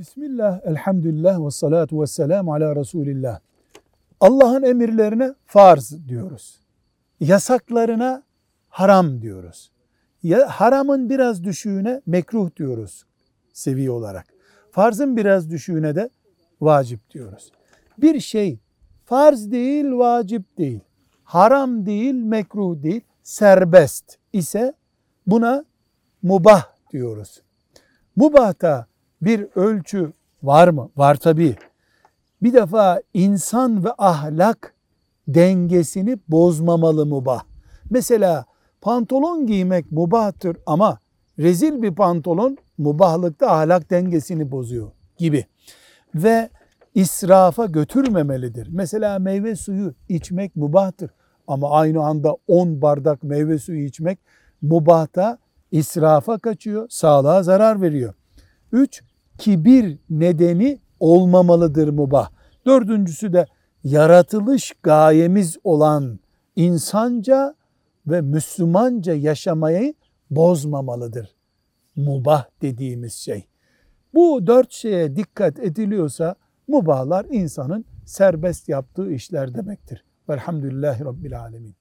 Bismillah, elhamdülillah ve salatu ve selamu ala Resulillah. Allah'ın emirlerine farz diyoruz. Yasaklarına haram diyoruz. Ya, haramın biraz düşüğüne mekruh diyoruz seviye olarak. Farzın biraz düşüğüne de vacip diyoruz. Bir şey farz değil, vacip değil, haram değil, mekruh değil, serbest ise buna mubah diyoruz. Mubahta bir ölçü var mı? Var tabii. Bir defa insan ve ahlak dengesini bozmamalı mubah. Mesela pantolon giymek mubahtır ama rezil bir pantolon mubahlıkta ahlak dengesini bozuyor gibi. Ve israfa götürmemelidir. Mesela meyve suyu içmek mubahtır ama aynı anda 10 bardak meyve suyu içmek mubahta israfa kaçıyor, sağlığa zarar veriyor. 3 kibir nedeni olmamalıdır mubah. Dördüncüsü de yaratılış gayemiz olan insanca ve Müslümanca yaşamayı bozmamalıdır. Mubah dediğimiz şey. Bu dört şeye dikkat ediliyorsa mubahlar insanın serbest yaptığı işler demektir. Velhamdülillahi Rabbil Alemin.